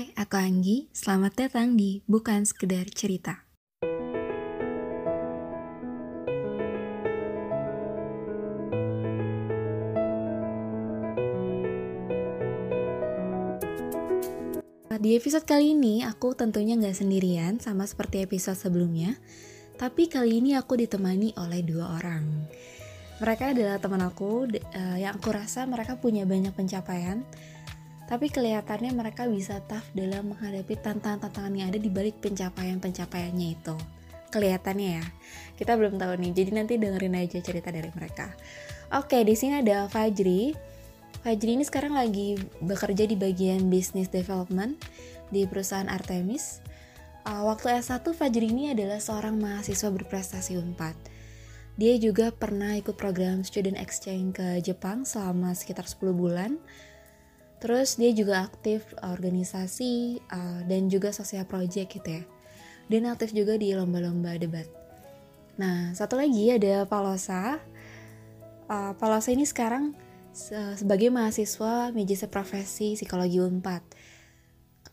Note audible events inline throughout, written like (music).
Hai, aku Anggi. Selamat datang di Bukan Sekedar Cerita. Di episode kali ini, aku tentunya nggak sendirian sama seperti episode sebelumnya. Tapi kali ini aku ditemani oleh dua orang. Mereka adalah teman aku uh, yang aku rasa mereka punya banyak pencapaian, tapi kelihatannya mereka bisa tough dalam menghadapi tantangan-tantangan yang ada di balik pencapaian-pencapaiannya itu. Kelihatannya ya. Kita belum tahu nih, jadi nanti dengerin aja cerita dari mereka. Oke, di sini ada Fajri. Fajri ini sekarang lagi bekerja di bagian business development di perusahaan Artemis. Uh, waktu S1 Fajri ini adalah seorang mahasiswa berprestasi Unpad. Dia juga pernah ikut program student exchange ke Jepang selama sekitar 10 bulan. Terus dia juga aktif organisasi uh, dan juga sosial project gitu ya. Dan aktif juga di lomba-lomba debat. Nah, satu lagi ada Palosa. Uh, Palosa ini sekarang sebagai mahasiswa media profesi psikologi Unpad.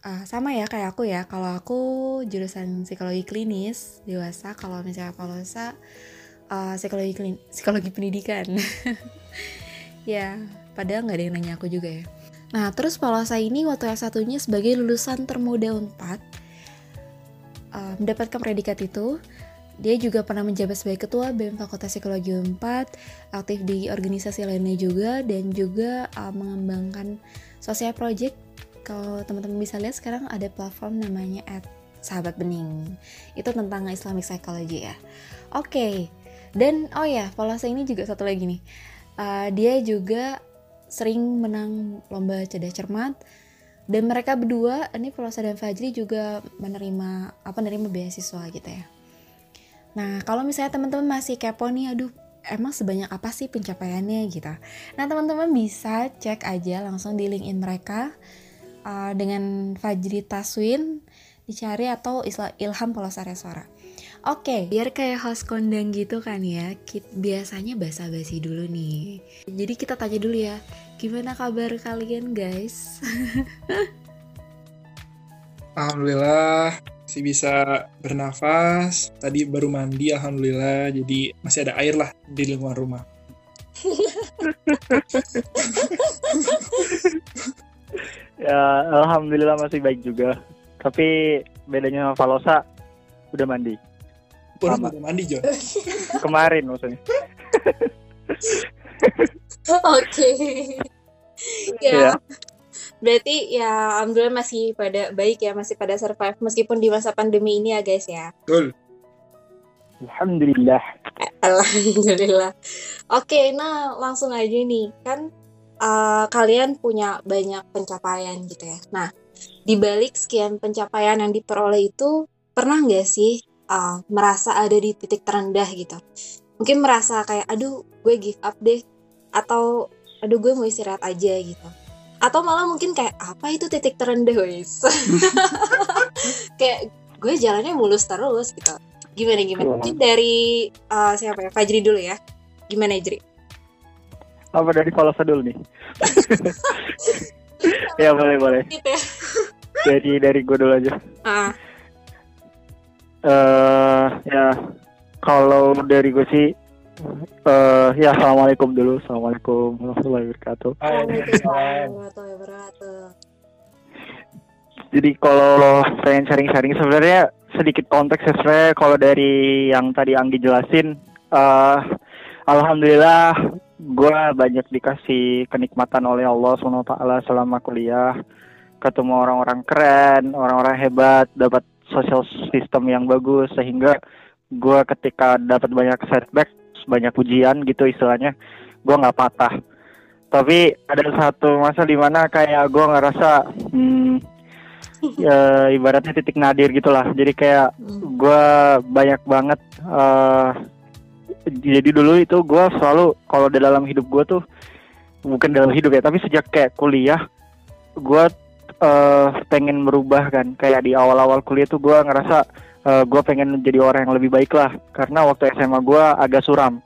Uh, sama ya kayak aku ya, kalau aku jurusan psikologi klinis dewasa, kalau misalnya Palosa uh, psikologi klin psikologi pendidikan. (laughs) ya, padahal nggak ada yang nanya aku juga ya. Nah, terus Palosa ini waktu S1-nya sebagai lulusan termuda Unpad uh, mendapatkan predikat itu dia juga pernah menjabat sebagai ketua BEM Fakultas Psikologi 4, aktif di organisasi lainnya juga, dan juga uh, mengembangkan sosial project. Kalau teman-teman bisa lihat sekarang ada platform namanya at Sahabat Bening. Itu tentang Islamic Psychology ya. Oke, okay. dan oh ya, Polasa ini juga satu lagi nih. Uh, dia juga sering menang lomba cerdas cermat dan mereka berdua ini Polasa dan Fajri juga menerima apa menerima beasiswa gitu ya Nah, kalau misalnya teman-teman masih kepo nih, aduh, emang sebanyak apa sih pencapaiannya gitu. Nah, teman-teman bisa cek aja langsung di LinkedIn mereka uh, dengan Fajri Taswin dicari atau Ilham Polosarya Suara. Oke, okay, biar kayak host kondang gitu kan ya, kita, biasanya basa-basi dulu nih. Jadi kita tanya dulu ya, gimana kabar kalian guys? (laughs) Alhamdulillah masih bisa bernafas. Tadi baru mandi alhamdulillah. Jadi masih ada air lah di lingkungan rumah. (laughs) Ya alhamdulillah masih baik juga. Tapi bedanya sama Valosa udah mandi Baru udah mandi Jo (laughs) kemarin maksudnya (laughs) oke ya, ya Berarti ya alhamdulillah masih pada baik ya, masih pada survive meskipun di masa pandemi ini ya guys ya. Betul. Alhamdulillah. Alhamdulillah. Oke, nah langsung aja nih. Kan uh, kalian punya banyak pencapaian gitu ya. Nah, di balik sekian pencapaian yang diperoleh itu pernah nggak sih uh, merasa ada di titik terendah gitu? Mungkin merasa kayak aduh gue give up deh atau aduh gue mau istirahat aja gitu. Atau malah mungkin kayak apa itu titik terendah wis (laughs) kayak gue jalannya mulus terus gitu. Gimana gimana? Mungkin dari uh, siapa ya? Fajri dulu ya. Gimana Jri apa dari Falosa dulu nih? (laughs) Ya boleh boleh. Gitu ya. dari dari gue dulu aja. Ah. Uh, ya kalau dari gue sih Uh, ya assalamualaikum dulu. Assalamualaikum warahmatullahi wabarakatuh. Jadi kalau pengen sharing-sharing sebenarnya sedikit konteks ya sebenarnya kalau dari yang tadi Anggi jelasin, uh, alhamdulillah gue banyak dikasih kenikmatan oleh Allah swt selama kuliah, ketemu orang-orang keren, orang-orang hebat, dapat social system yang bagus sehingga gue ketika dapat banyak setback banyak ujian gitu istilahnya gue nggak patah tapi ada satu masa di mana kayak gue ngerasa hmm, (laughs) ya, ibaratnya titik nadir gitulah jadi kayak hmm. gue banyak banget uh, jadi dulu itu gue selalu kalau di dalam hidup gue tuh bukan dalam hidup ya tapi sejak kayak kuliah gue uh, pengen merubah kan. Kayak di awal-awal kuliah tuh gue ngerasa uh, eh, gue pengen jadi orang yang lebih baik lah. Karena waktu SMA gue agak suram.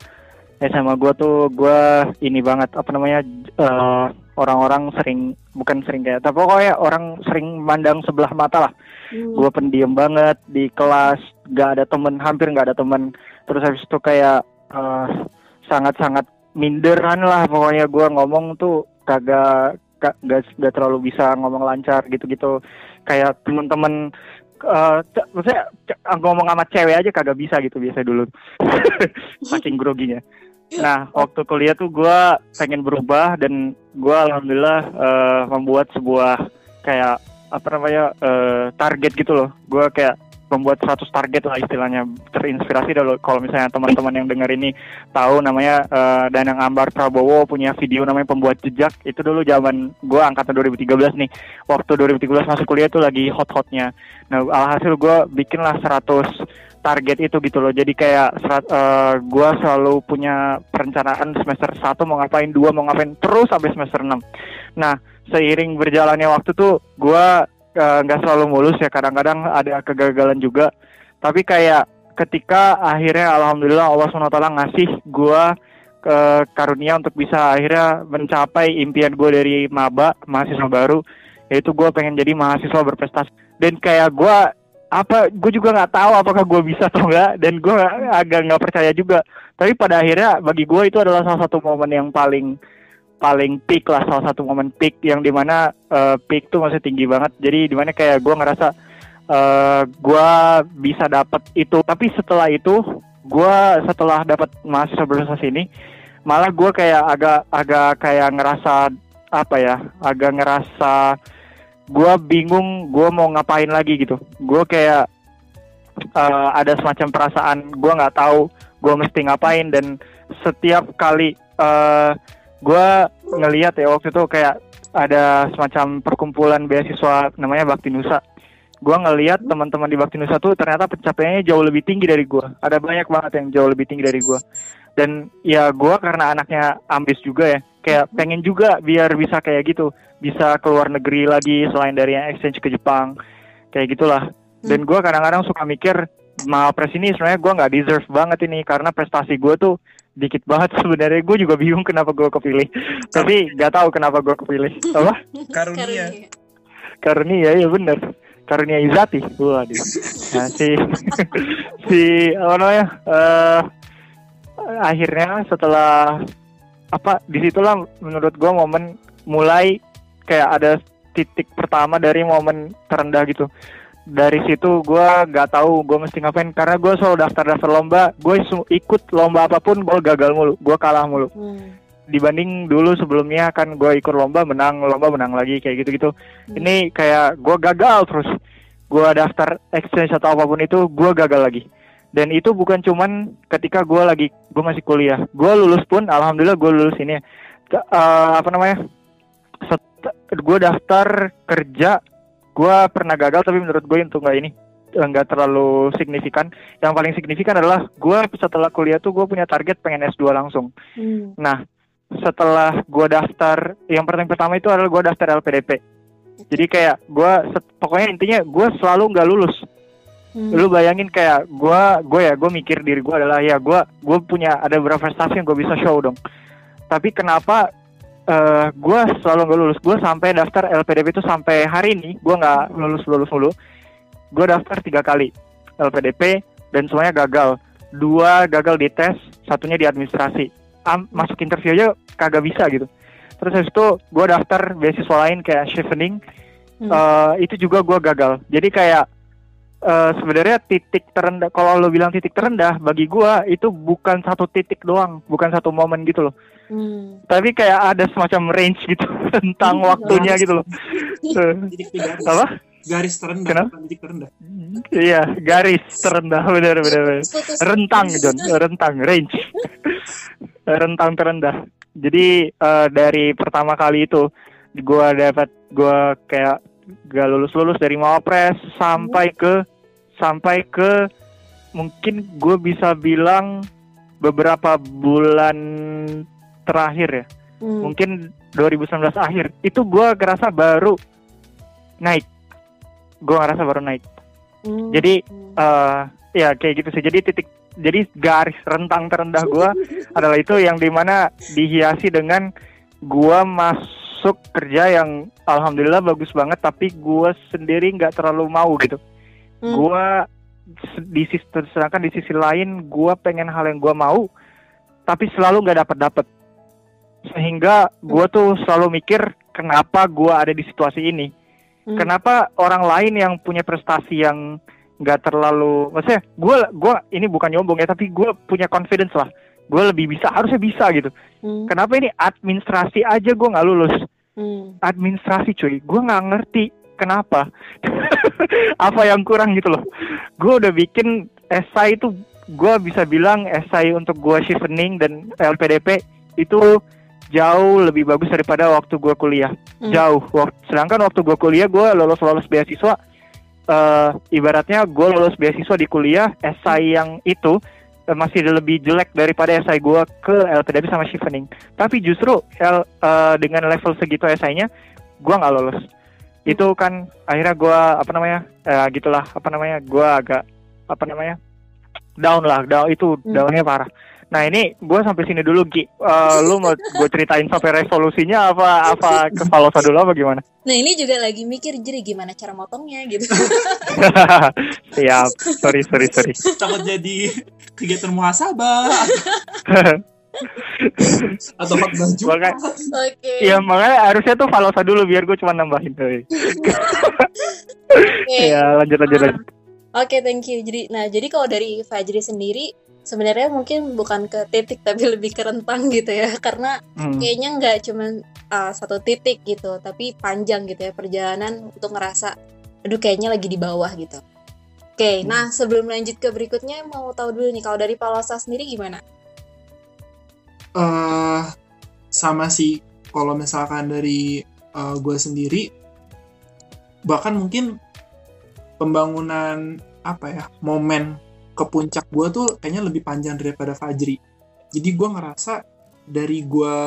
SMA gue tuh gue ini banget apa namanya uh, orang-orang sering bukan sering kayak tapi pokoknya orang sering mandang sebelah mata lah. Hmm. gue pendiam banget di kelas gak ada temen hampir gak ada temen. Terus habis itu kayak eh, sangat-sangat minderan lah pokoknya. Gue ngomong tuh kagak gak, gak, terlalu bisa ngomong lancar gitu-gitu. Kayak temen-temen c- maksudnya ngomong sama cewek aja kagak bisa gitu biasa dulu. (laughs) Saking groginya. Nah waktu kuliah tuh gue pengen berubah dan gue alhamdulillah eh, membuat sebuah kayak apa namanya eh, target gitu loh. Gue kayak membuat 100 target lah istilahnya terinspirasi dulu. Kalau misalnya teman-teman yang dengar ini tahu namanya eh, Danang Ambar Prabowo punya video namanya pembuat jejak itu dulu zaman gue angkatan 2013 nih. Waktu 2013 masuk kuliah tuh lagi hot-hotnya. Nah alhasil gue bikinlah 100 target itu gitu loh. Jadi kayak serat, eh, gue selalu punya perencanaan semester 1 mau ngapain dua mau ngapain terus sampai semester 6 nah seiring berjalannya waktu tuh gue nggak selalu mulus ya kadang-kadang ada kegagalan juga. Tapi kayak ketika akhirnya alhamdulillah Allah swt ngasih gue ke karunia untuk bisa akhirnya mencapai impian gue dari maba mahasiswa baru yaitu gue pengen jadi mahasiswa berprestasi. Dan kayak gue apa gue juga nggak tahu apakah gue bisa atau enggak dan gue agak nggak percaya juga. Tapi pada akhirnya bagi gue itu adalah salah satu momen yang paling paling peak lah salah satu momen peak yang di mana eh, peak tuh masih tinggi banget. Jadi di mana kayak gue ngerasa eh gue bisa dapat itu. Tapi setelah itu gue setelah dapat mahasiswa berprestasi ini malah gue kayak agak agak kayak ngerasa apa ya agak ngerasa gue bingung gue mau ngapain lagi gitu. Gue kayak eh, ada semacam perasaan gue nggak tahu gue mesti ngapain. Dan setiap kali eh gue ngelihat ya waktu itu kayak ada semacam perkumpulan beasiswa namanya Bakti Nusa. Gue ngelihat teman-teman di Bakti Nusa tuh ternyata pencapaiannya jauh lebih tinggi dari gue. Ada banyak banget yang jauh lebih tinggi dari gue. Dan ya gue karena anaknya ambis juga ya, kayak pengen juga biar bisa kayak gitu, bisa keluar negeri lagi selain dari yang exchange ke Jepang, kayak gitulah. Dan gue kadang-kadang suka mikir, Mahapres ini sebenarnya gue nggak deserve banget ini karena prestasi gue tuh dikit banget sebenarnya. Gue juga bingung kenapa gue kepilih. Tapi nggak tahu kenapa gue kepilih. Apa? Karunia. karunia ya bener. Karunia izati. Waduh. Nah si (laughs) si apa namanya eh akhirnya setelah apa di situlah menurut gue momen mulai kayak ada titik pertama dari momen terendah gitu dari situ gue nggak tahu gue mesti ngapain. Karena gue selalu daftar daftar lomba gue ikut lomba apa pun gue gagal mulu gue kalah mulu. Hmm. dibanding dulu sebelumnya kan gue ikut lomba menang lomba menang lagi kayak gitu gitu Hmm. ini kayak gue gagal terus. Gue daftar exchange atau apa pun itu gue gagal lagi. Dan itu bukan cuman ketika gue lagi gue masih kuliah. Gue lulus pun alhamdulillah gue lulus ini eh, apa namanya? Gue daftar kerja gue pernah gagal tapi menurut gue itu nggak ini eh, nggak terlalu signifikan yang paling signifikan adalah gue setelah kuliah tuh gue punya target pengen S2 langsung Hmm. Nah, setelah gue daftar, yang pertama pertama itu adalah gue daftar LPDP. Jadi kayak gue, pokoknya intinya gue selalu nggak lulus. Hmm. Lu bayangin kayak gue, gue ya, gue mikir diri gue adalah ya gue, gue punya ada beberapa prestasi yang gue bisa show dong. Tapi kenapa eh gue selalu nggak lulus? Gue sampai daftar LPDP itu sampai hari ini gue nggak lulus lulus dulu. Gue daftar tiga kali LPDP dan semuanya gagal. Dua gagal di tes, satunya di administrasi. Am- masuk interview aja kagak bisa gitu. Terus habis itu gue daftar beasiswa lain kayak chevening, Hmm. Eh, itu juga gue gagal. Jadi kayak eh, sebenarnya titik terendah, kalau lo bilang titik terendah, bagi gue itu bukan satu titik doang, bukan satu momen gitu loh. Hmm. Tapi kayak ada semacam range gitu (laughs) tentang Hmm, waktunya gitu loh. (laughs) Eh, garis. apa? Garis terendah. Kenapa? Titik terendah. Iya, garis terendah benar benar. rentang John rentang range (laughs) rentang terendah jadi eh, dari pertama kali itu gua dapat gua kayak gak lulus lulus dari mawapres sampai ke sampai ke mungkin gue bisa bilang beberapa bulan terakhir ya Hmm. mungkin 2019 akhir itu gua ngerasa baru naik gua ngerasa baru naik Hmm. jadi Hmm. eh ya kayak gitu sih. Jadi titik jadi garis rentang terendah gua (laughs) adalah itu yang di mana dihiasi dengan gua masuk kerja yang alhamdulillah bagus banget tapi gua sendiri nggak terlalu mau gitu. Hmm. gua di sisi sedangkan di sisi lain gua pengen hal yang gua mau tapi selalu nggak dapat dapat sehingga gua tuh selalu mikir kenapa gua ada di situasi ini? Hmm. kenapa orang lain yang punya prestasi yang nggak terlalu maksudnya gua gua ini bukan nyombong ya tapi gua punya confidence lah gue lebih bisa harusnya bisa gitu. Hmm. kenapa ini administrasi aja gua nggak lulus? Hmm. administrasi cuy. Gue nggak ngerti kenapa. (laughs) Apa yang kurang gitu loh. Gue udah bikin esai itu gue bisa bilang esai untuk gue shifting dan LPDP itu jauh lebih bagus daripada waktu gue kuliah. Hmm. jauh. Sedangkan waktu gue kuliah gue lolos lolos beasiswa eh ibaratnya gue lolos beasiswa di kuliah esai yang itu masih lebih jelek daripada esai gue ke LPDP sama shifting tapi justru L- eh, dengan level segitu esainya gue nggak lolos. Itu kan akhirnya gue apa namanya eh, gitulah apa namanya gue agak apa namanya down lah down itu Hmm. downnya parah. Nah ini gue sampai sini dulu Gi. Eh, lu mau gue ceritain sampai resolusinya apa apa ke Valosa dulu apa gimana? Nah ini juga lagi mikir jadi gimana cara motongnya gitu. (laughs) siap. Sorry sorry sorry. Takut jadi kegiatan muhasabah (laughs) atau khotbah Jumat. Makanya- Oke. Iya makanya harusnya tuh Valosa dulu biar gue cuma nambahin tuh. Oke. Iya lanjut lanjut lanjut. Oke, thank you. Jadi, nah, jadi kalau dari Fajri sendiri, sebenarnya mungkin bukan ke titik (laughs) tapi lebih ke rentang gitu ya, karena Hmm. kayaknya nggak cuma uh, satu titik gitu, tapi panjang gitu ya perjalanan untuk ngerasa, aduh kayaknya lagi di bawah gitu. Oke, nah sebelum lanjut ke berikutnya, mau tahu dulu nih kalau dari Palosa sendiri gimana? eh sama sih kalau misalkan dari gue sendiri bahkan mungkin pembangunan apa ya momen ke puncak gue tuh kayaknya lebih panjang daripada Fajri jadi gue ngerasa dari gue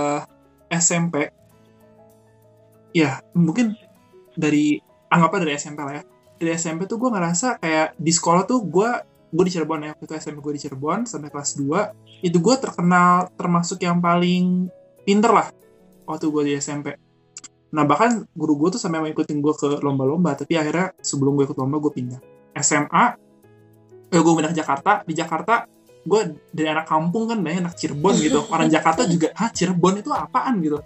SMP ya mungkin dari anggapnya dari SMP lah ya dari SMP tuh gue ngerasa kayak di sekolah tuh gue gue di Cirebon ya waktu itu SMP gue di Cirebon sampai kelas 2 itu gue terkenal termasuk yang paling pinter lah waktu gue di SMP. Nah bahkan guru gue tuh sampai mau ikutin gue ke lomba-lomba, tapi akhirnya sebelum gue ikut lomba gue pindah. SMA, eh, gue pindah ke Jakarta. Di Jakarta, gue dari anak kampung kan, dari anak Cirebon gitu. (laughs) Orang Jakarta juga, ah Cirebon itu apaan gitu.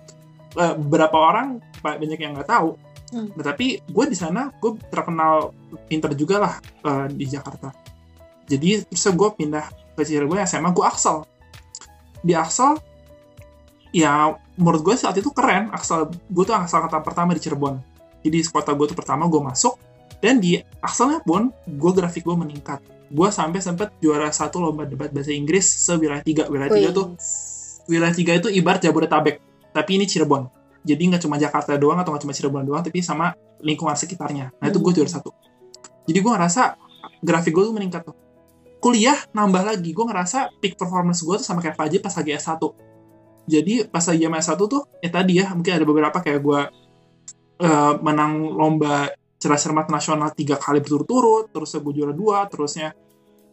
Eh, beberapa orang banyak yang nggak tahu. Hmm. Nah, tapi gue di sana gue terkenal pinter juga lah eh, di Jakarta. Jadi terus gue pindah ke Cirebon SMA gue Axel. Di Axel ya menurut gue saat itu keren Axel gue tuh Axel kata pertama di Cirebon jadi kota gue tuh pertama gue masuk dan di Axelnya pun gue grafik gue meningkat gue sampai sempet juara satu lomba debat bahasa Inggris sewilayah tiga wilayah tiga tuh wilayah tiga itu ibarat Jabodetabek tapi ini Cirebon jadi nggak cuma Jakarta doang atau nggak cuma Cirebon doang tapi sama lingkungan sekitarnya. Nah itu gue juara satu. Jadi gue ngerasa grafik gue tuh meningkat tuh. Kuliah nambah lagi. Gue ngerasa peak performance gue tuh sama kayak Fajri pas lagi S1 jadi pas lagi zaman S1 tuh ya tadi ya mungkin ada beberapa kayak gue eh, menang lomba cerdas cermat nasional tiga kali berturut-turut terus gue juara dua terusnya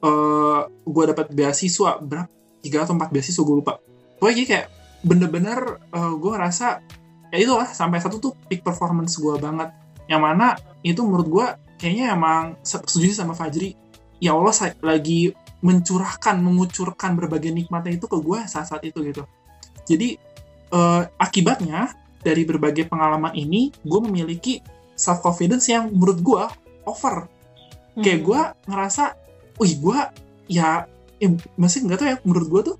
eh gue dapat beasiswa berapa? Tiga atau empat beasiswa gue lupa. Pokoknya kayak bener-bener eh, gue ngerasa ya itulah sampai satu tuh peak performance gue banget. Yang mana itu menurut gue kayaknya emang se- setuju sama Fajri. Ya Allah sa- lagi mencurahkan mengucurkan berbagai nikmatnya itu ke gue saat-saat itu gitu. Jadi eh, akibatnya dari berbagai pengalaman ini gue memiliki self confidence yang menurut gue over. Kayak Hmm. gue ngerasa wih gue ya eh, masih nggak tahu ya menurut gue tuh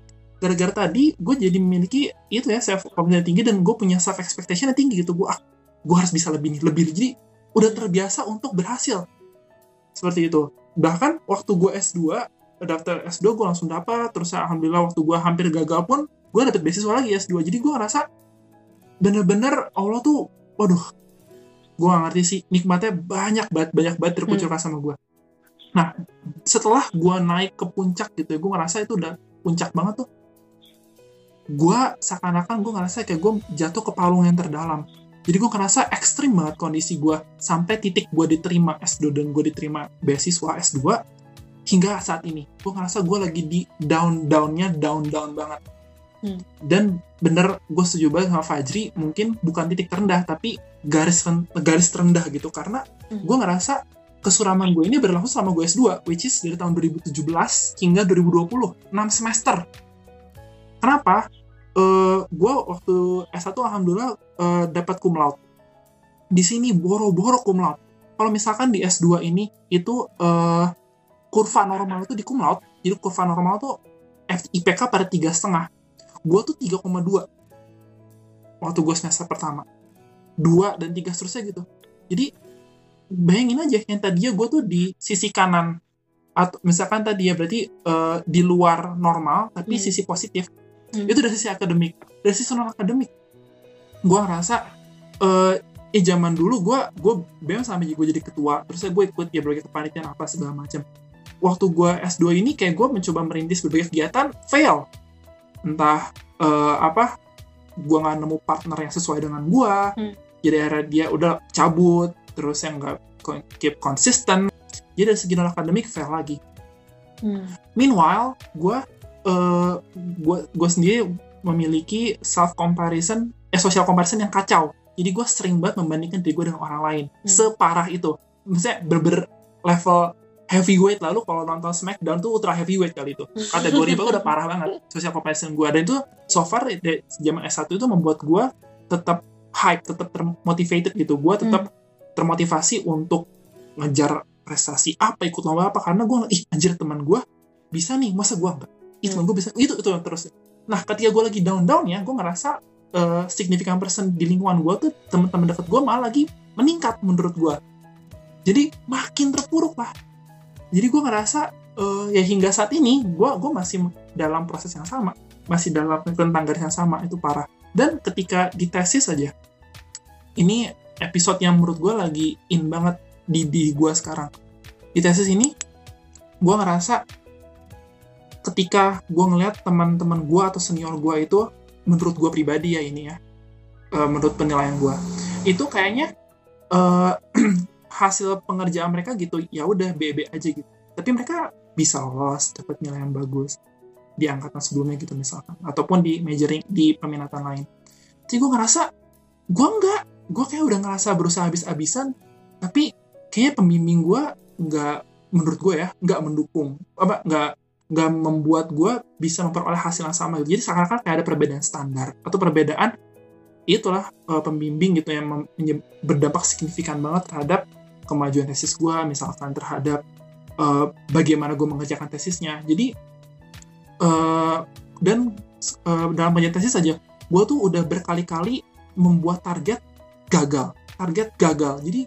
gara-gara tadi gue jadi memiliki itu ya self confidence tinggi dan gue punya self expectation yang tinggi gitu. Gue ah gue harus bisa lebih nih lebih jadi udah terbiasa untuk berhasil. Seperti itu. Bahkan waktu gue S2 daftar S2 gue langsung dapat. Terus alhamdulillah waktu gue hampir gagal pun gue dapet beasiswa lagi S2 jadi gue ngerasa bener-bener Allah tuh waduh gue gak ngerti sih. Nikmatnya banyak banget banyak banget terkucurkan sama gue nah setelah gue naik ke puncak gitu ya gue ngerasa itu udah puncak banget tuh gue seakan-akan gue ngerasa kayak gue jatuh ke palung yang terdalam. Jadi gue ngerasa ekstrim banget kondisi gue sampai titik gue diterima S2 dan gue diterima beasiswa S2 hingga saat ini. Gue ngerasa gue lagi di down downnya down down banget. Hmm. dan bener gue setuju banget sama Fajri mungkin bukan titik terendah tapi garis garis terendah gitu. Karena Hmm. gue ngerasa kesuraman gue ini berlangsung selama gue S2 which is dari tahun 2017 hingga 2020 6 semester kenapa? Eh gue waktu S1 alhamdulillah eh, dapat cum laude. Di sini boro-boro cum laude. Kalau misalkan di S2 ini itu eh, kurva normal itu di cum laude. Jadi kurva normal tuh IPK pada tiga setengah. Gue tuh 3,2 waktu gue semester pertama. Dua dan tiga seterusnya gitu. Jadi bayangin aja yang tadinya gue tuh di sisi kanan. Atau misalkan tadi ya berarti eh, di luar normal tapi Hmm. sisi positif Hmm. itu dari sisi akademik dari sisi non akademik gue ngerasa eh eh zaman dulu gue gue BEM sampai gue jadi ketua terus gue ikut ya berbagai kepanitiaan apa segala macam waktu gue S2 ini kayak gue mencoba merintis berbagai kegiatan fail entah eh, apa gue nggak nemu partner yang sesuai dengan gue Hmm. jadi akhirnya dia udah cabut terus yang nggak keep konsisten jadi dari segi non akademik fail lagi Hmm. Meanwhile, gue uh, gue gue sendiri memiliki self comparison, eh social comparison yang kacau. Jadi gue sering banget membandingkan diri gue dengan orang lain. Hmm. Separah itu. Maksudnya berber level heavyweight lalu kalau nonton Smackdown tuh ultra heavyweight kali itu. Kategori gue udah parah banget social comparison gue. Dan itu so far dari zaman S1 itu membuat gue tetap hype, tetap termotivated gitu. Gue tetap termotivasi untuk ngejar prestasi apa ikut lomba apa karena gue ih anjir teman gue bisa nih masa gue enggak ih teman gue bisa itu itu terus. Nah ketika gue lagi down down ya gue ngerasa eh, signifikan persen di lingkungan gue tuh teman-teman deket gue malah lagi meningkat menurut gue jadi makin terpuruk lah. Jadi gue ngerasa eh, ya hingga saat ini gue gue masih dalam proses yang sama. Masih dalam tentang garis yang sama itu parah. Dan ketika di tesis aja ini episode yang menurut gue lagi in banget di di gue sekarang. Di tesis ini gue ngerasa ketika gue ngeliat teman-teman gue atau senior gue itu menurut gue pribadi ya ini ya eh, menurut penilaian gue itu kayaknya eh, (clears throat) hasil pengerjaan mereka gitu ya udah BB aja gitu. Tapi mereka bisa lolos dapat nilai yang bagus di angkatan sebelumnya gitu misalkan ataupun di majoring di peminatan lain. Jadi gue ngerasa gue enggak gue kayak udah ngerasa berusaha habis-habisan tapi kayaknya pembimbing gue nggak menurut gue ya nggak mendukung apa nggak nggak membuat gue bisa memperoleh hasil yang sama. Jadi seakan-akan kayak ada perbedaan standar atau perbedaan itulah eh, pembimbing gitu yang berdampak signifikan banget terhadap kemajuan tesis gue misalkan terhadap eh, bagaimana gue mengerjakan tesisnya. Jadi eh, dan eh, dalam pengerjaan tesis saja gue tuh udah berkali-kali membuat target gagal target gagal. Jadi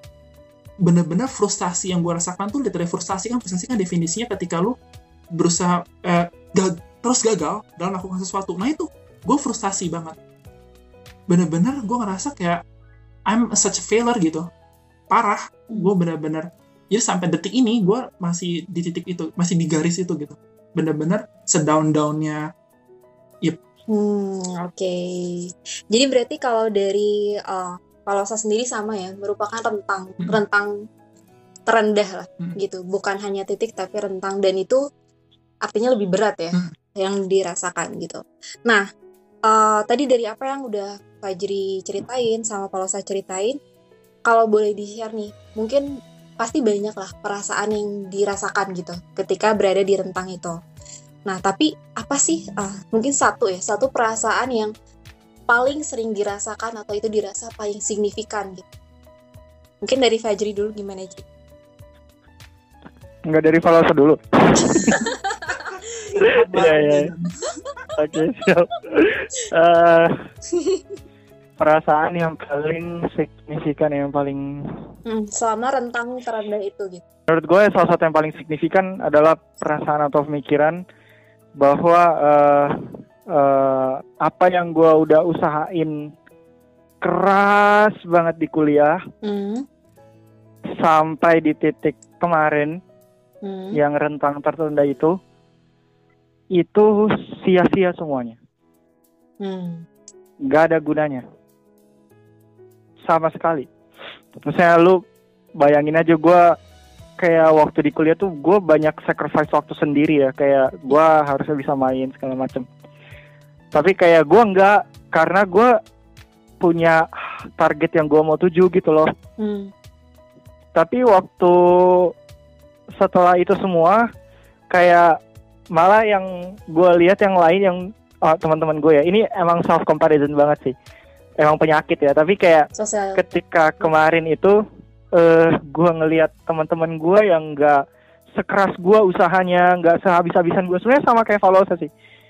bener-bener frustasi yang gue rasakan tuh literally frustasi kan frustasi kan definisinya ketika lu berusaha eh, gag- terus gagal dalam melakukan sesuatu nah itu gue frustasi banget bener-bener gue ngerasa kayak I'm such a failure gitu parah gue bener-bener jadi sampai detik ini gue masih di titik itu masih di garis itu gitu bener-bener sedown downnya Hmm, oke. Jadi berarti kalau dari uh, kalau saya sendiri sama ya, merupakan rentang Hmm. rentang terendah lah Hmm. gitu. Bukan hanya titik tapi rentang dan itu artinya lebih berat ya Hmm. yang dirasakan gitu. Nah, uh, tadi dari apa yang udah Fajri ceritain sama saya ceritain, kalau boleh di-share nih, mungkin pasti banyak lah perasaan yang dirasakan gitu ketika berada di rentang itu. Nah, tapi apa sih ah, mungkin satu ya, satu perasaan yang paling sering dirasakan atau itu dirasa paling signifikan gitu. Mungkin dari Fajri dulu gimana Ji? Enggak dari Falosa dulu. (laughs) Iya, iya. Oke, siap. Eh, perasaan yang paling signifikan yang paling Hmm, selama rentang terendah itu gitu. menurut gue salah satu yang paling signifikan adalah perasaan atau pemikiran bahwa eh, eh, apa yang gue udah usahain keras banget di kuliah Hmm, sampai di titik kemarin hmm, yang rentang tertunda itu itu sia-sia semuanya. Hmm, nggak ada gunanya. Sama sekali. Misalnya lu bayangin aja gue kayak waktu di kuliah tuh gue banyak sacrifice waktu sendiri ya. Kayak gue harusnya bisa main segala macem. Tapi kayak gue nggak karena gue punya target yang gue mau tuju gitu loh. Hmm. tapi waktu setelah itu semua kayak malah yang gue lihat yang lain yang oh, teman-teman gue ya ini emang self comparison banget sih emang penyakit ya tapi kayak Sosial. ketika kemarin itu eh gue ngelihat teman-teman gue yang nggak sekeras gue usahanya nggak sehabis-habisan gue sebenarnya sama kayak Valosa sih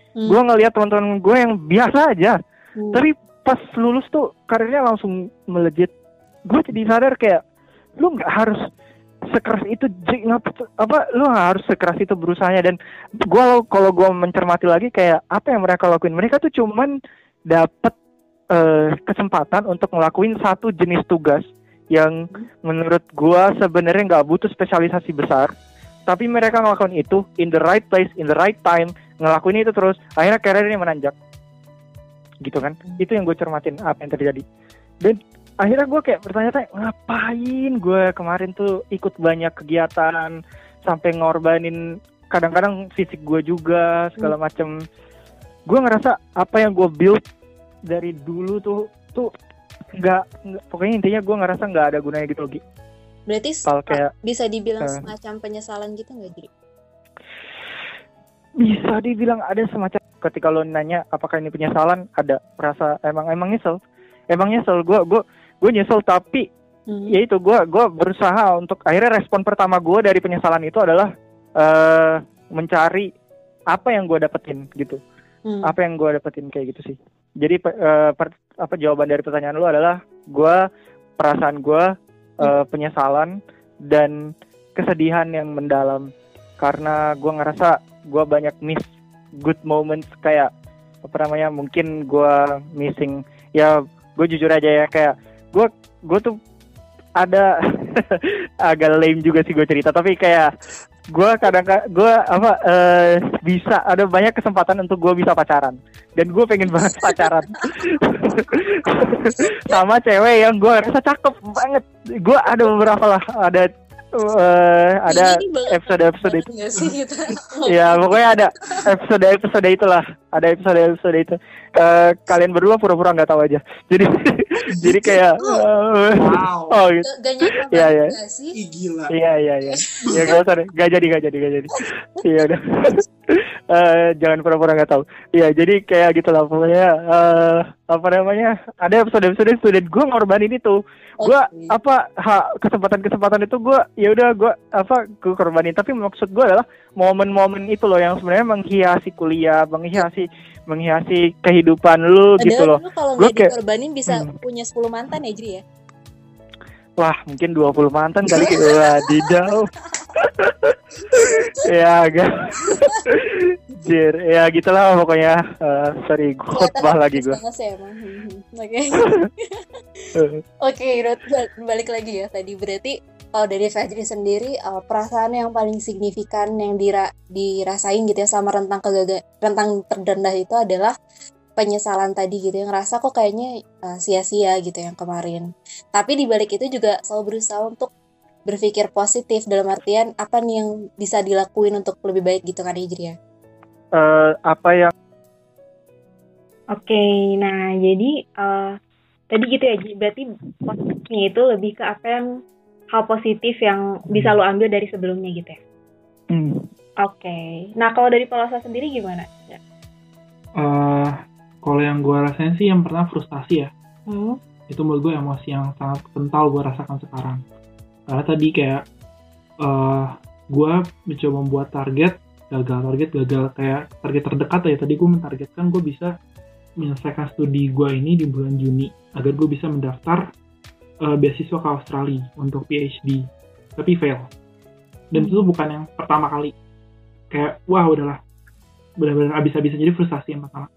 Hmm. gue ngelihat teman-teman gue yang biasa aja Hmm. tapi pas lulus tuh karirnya langsung melejit gue jadi sadar kayak lu nggak harus sekeras itu apa lu harus sekeras itu berusahanya. Dan gue kalau gue mencermati lagi kayak apa yang mereka lakuin. Mereka tuh cuman dapat eh, kesempatan untuk ngelakuin satu jenis tugas yang menurut gue sebenarnya nggak butuh spesialisasi besar. Tapi mereka ngelakuin itu in the right place in the right time ngelakuin itu terus akhirnya karirnya menanjak. Gitu kan? Itu yang gue cermatin apa yang terjadi. Dan akhirnya gue kayak bertanya-tanya ngapain gue kemarin tuh ikut banyak kegiatan sampai ngorbanin kadang-kadang fisik gue juga segala macem gue ngerasa apa yang gue build dari dulu tuh tuh nggak pokoknya intinya gue ngerasa nggak ada gunanya gitu lagi Berarti Soal kayak bisa dibilang eh. semacam penyesalan gitu nggak jadi? bisa dibilang ada semacam ketika lo nanya apakah ini penyesalan ada rasa emang emang nyesel emang nyesel gue gue gue nyesel tapi Hmm. ya itu gue gue berusaha untuk akhirnya respon pertama gue dari penyesalan itu adalah eh mencari apa yang gue dapetin gitu Hmm. apa yang gue dapetin kayak gitu sih jadi eh, per- apa jawaban dari pertanyaan lu adalah gue perasaan gue eh, penyesalan dan kesedihan yang mendalam karena gue ngerasa gue banyak miss good moments kayak apa namanya mungkin gue missing ya gue jujur aja ya kayak gue gue tuh ada (laughs) agak lame juga sih gue cerita tapi kayak gue kadang gue apa eh, bisa ada banyak kesempatan untuk gue bisa pacaran. Dan gue pengen banget (laughs) pacaran. (laughs) Sama cewek yang gue rasa cakep banget. Gue ada beberapa lah ada eh, ada Ini banget episode-episode itu. Ya pokoknya ada episode episode itulah ada episode episode itu. Eh, kalian berdua pura-pura nggak tahu aja. Jadi (laughs) jadi kayak eh, Wow. (laughs) oh gitu Iya, iya. Ih, gila. Iya iya iya. Ya gak usah deh. Gak jadi gak jadi gak jadi. (laughs) Iya udah. (laughs) Eh, jangan pura-pura nggak tahu. Iya jadi kayak gitu lah pokoknya. eh apa namanya? Ada episode episode student gue ngorbanin itu. Gue Oke. apa ha, kesempatan kesempatan itu gue ya udah gue apa gue korbanin. Tapi maksud gue adalah momen-momen itu loh yang sebenarnya menghiasi kuliah, menghiasi menghiasi kehidupan lu gitu Padahal loh. lu kalau nggak dikorbanin bisa Hmm. punya 10 mantan ya Jri ya? Wah mungkin 20 mantan kali (laughs) gitu. Wadidaw. Ya agak. Jir, ya gitulah pokoknya. Eh, sorry, gue khotbah Kelihatan lagi gue. emang. Hmm, hmm. Oke. (laughs) Oke, balik lagi ya tadi berarti kalau dari Fajri sendiri uh, perasaan yang paling signifikan yang dira- dirasain gitu ya sama rentang kegagal rentang terrendah itu adalah penyesalan tadi gitu yang ngerasa kok kayaknya uh, sia-sia gitu yang kemarin. Tapi di balik itu juga selalu berusaha untuk berpikir positif dalam artian apa nih yang bisa dilakuin untuk lebih baik gitu kan Hijri ya. Eh, apa yang Oke, nah jadi eh, tadi gitu ya, Ji. berarti positifnya itu lebih ke apa yang hal positif yang bisa lo ambil dari sebelumnya gitu ya. hmm, Oke, nah kalau dari Palosa sendiri gimana? Eh, kalau yang gue rasain sih yang pernah frustasi ya. Hmm? Itu menurut gue emosi yang sangat kental gue rasakan sekarang. Karena tadi kayak eh gue mencoba membuat target, gagal target, gagal kayak target terdekat ya. Tadi gue mentargetkan gue bisa menyelesaikan studi gue ini di bulan Juni agar gue bisa mendaftar eh, beasiswa ke Australia untuk PhD. Tapi fail. Dan itu bukan yang pertama kali. Kayak wah udahlah benar-benar abis-abisan jadi frustasi yang pertama.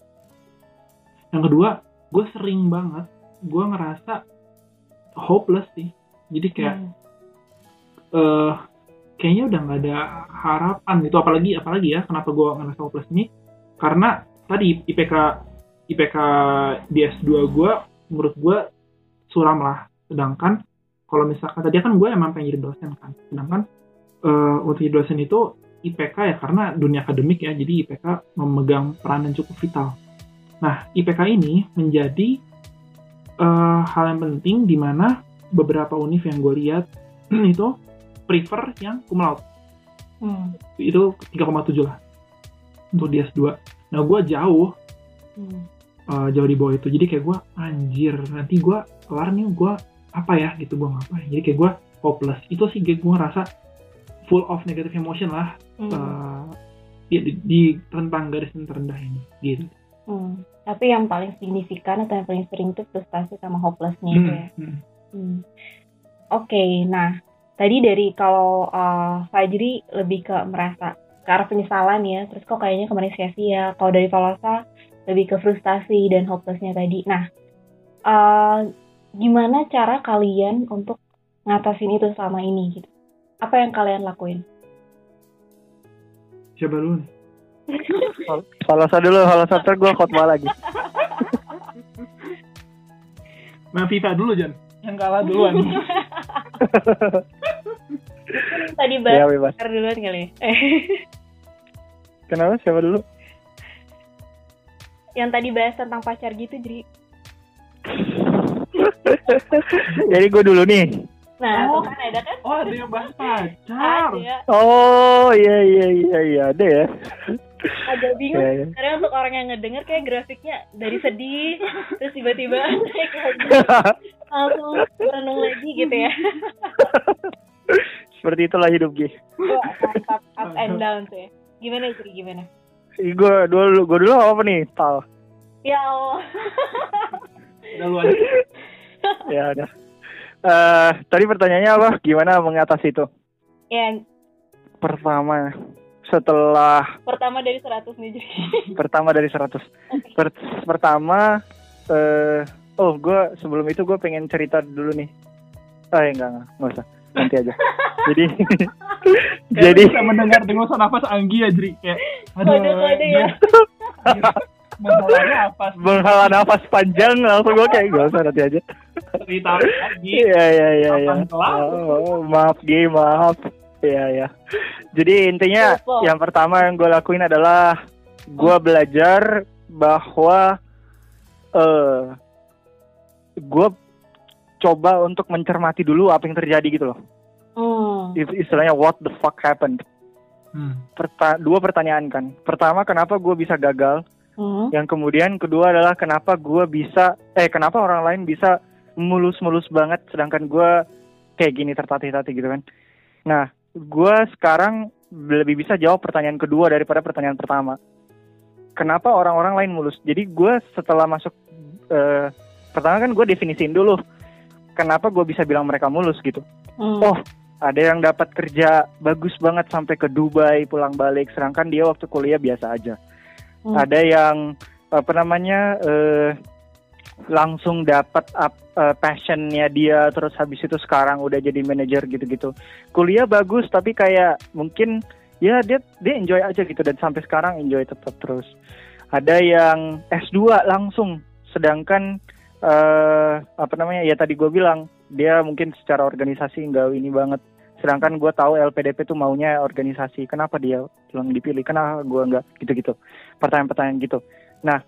Yang kedua, gue sering banget gue ngerasa hopeless sih. Jadi kayak Hmm. Eh kayaknya udah nggak ada harapan gitu. Apalagi apalagi ya kenapa gue ngerasa hopeless ini? Karena tadi IPK IPK di S2 gue menurut gue suram lah. Sedangkan kalau misalkan tadi kan gue emang pengen jadi dosen kan. Sedangkan eh untuk jadi dosen itu IPK ya karena dunia akademik ya jadi IPK memegang peran yang cukup vital. Nah, IPK ini menjadi eh, hal yang penting di mana beberapa univ yang gue lihat (clears throat) itu prefer yang cum laude. Hmm. Itu 3,7 lah untuk di S2. Nah, gue jauh Hmm. eh, jauh di bawah itu. Jadi kayak gue anjir, nanti gue kelar nih gue apa ya gitu gue ngapain. Jadi kayak gue hopeless. Itu sih gue ngerasa full of negative emotion lah Hmm. eh, ya, di, di rentang garis yang terendah ini gitu. Hmm. Tapi yang paling signifikan atau yang paling sering itu frustasi sama hopelessnya itu ya. Hmm, hmm. Hmm. Oke, nah tadi dari kalau uh, Fajri lebih ke merasa ke arah penyesalan ya, terus kok kayaknya kemarin sia-sia. Kalau dari Valosa lebih ke frustasi dan hopelessnya tadi. Nah, uh, gimana cara kalian untuk ngatasin itu selama ini gitu? Apa yang kalian lakuin? Coba dulu (laughs) saya dulu, kalau saya gue khotbah lagi. Main FIFA dulu Jan. Yang kalah duluan. (laughs) (laughs) tadi ya bahas bebas. pacar duluan kali ya? (laughs) Kenapa? Siapa dulu? yang tadi bahas tentang pacar gitu, (laughs) jadi Jadi gue dulu nih. Nah, Oh. kan ada kan? Oh ada yang bahas pacar. Ada. Oh iya iya iya iya ada ya. Agak bingung. Iya, iya. Karena untuk orang yang ngedenger kayak grafiknya dari sedih, terus tiba-tiba naik lagi, langsung berenung lagi gitu ya. Seperti itulah hidup gue. Wah, mantap, up and down tuh ya. Gimana sih, gimana? Gue dulu gue dulu apa nih? Tal. Ya Allah. Udah lu aja. Ya udah. Eh tadi pertanyaannya apa? Gimana mengatasi itu? yang Pertama setelah pertama dari 100 nih, jadi. pertama dari 100. Per- pertama eh oh gue sebelum itu gue pengen cerita dulu nih. Eh enggak enggak, enggak usah. Nanti aja. Jadi (laughs) Jadi jadi bisa mendengar dengusan nafas Anggi ya Jri kayak Kode-kode ya. Masalahnya apa sih? menghela nafas panjang langsung gue kayak gak usah nanti aja. Ditarik lagi. Iya iya iya iya. Kelar? Oh, maaf Gi, maaf. Iya iya. Jadi intinya Opo. yang pertama yang gue lakuin adalah gue belajar bahwa eh gue coba untuk mencermati dulu apa yang terjadi gitu loh. Hmm. Is- Istilahnya what the fuck happened. Hmm. Perta- dua pertanyaan kan. Pertama kenapa gue bisa gagal? Hmm. Yang kemudian kedua adalah kenapa gue bisa eh kenapa orang lain bisa mulus-mulus banget sedangkan gue kayak gini tertatih-tatih gitu kan. Nah, gue sekarang lebih bisa jawab pertanyaan kedua daripada pertanyaan pertama. Kenapa orang-orang lain mulus? Jadi gue setelah masuk eh, pertama kan gue definisiin dulu kenapa gue bisa bilang mereka mulus gitu. Hmm. Oh, ada yang dapat kerja bagus banget sampai ke Dubai pulang balik. Sedangkan dia waktu kuliah biasa aja. Hmm. ada yang apa namanya eh, langsung dapat up, eh, passionnya dia terus habis itu sekarang udah jadi manajer gitu-gitu. Kuliah bagus tapi kayak mungkin ya dia dia enjoy aja gitu. Dan sampai sekarang enjoy tetap terus. Ada yang S2 langsung. Sedangkan eh apa namanya ya tadi gue bilang dia mungkin secara organisasi nggak ini banget sedangkan gue tahu LPDP tuh maunya organisasi. Kenapa dia yang dipilih? Kenapa gue nggak? Gitu-gitu. Pertanyaan-pertanyaan gitu. Nah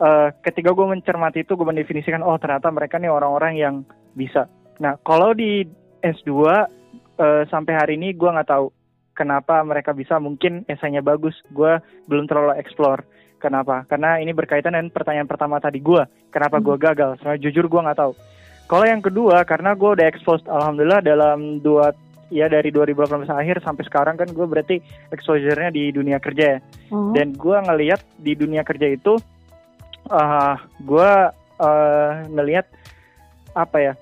eh, ketika gue mencermati itu gue mendefinisikan oh ternyata mereka nih orang-orang yang bisa. Nah kalau di S2 eh, sampai hari ini gue nggak tahu kenapa mereka bisa. Mungkin esainya bagus. Gue belum terlalu explore kenapa. Karena ini berkaitan dengan pertanyaan pertama tadi gue kenapa gue gagal? Soalnya jujur gue nggak tahu. Kalau yang kedua karena gue udah exposed alhamdulillah dalam dua ya dari 2018 akhir sampai sekarang kan gue berarti exposure-nya di dunia kerja ya Hmm. dan gue ngelihat di dunia kerja itu uh, gue uh, ngelihat apa ya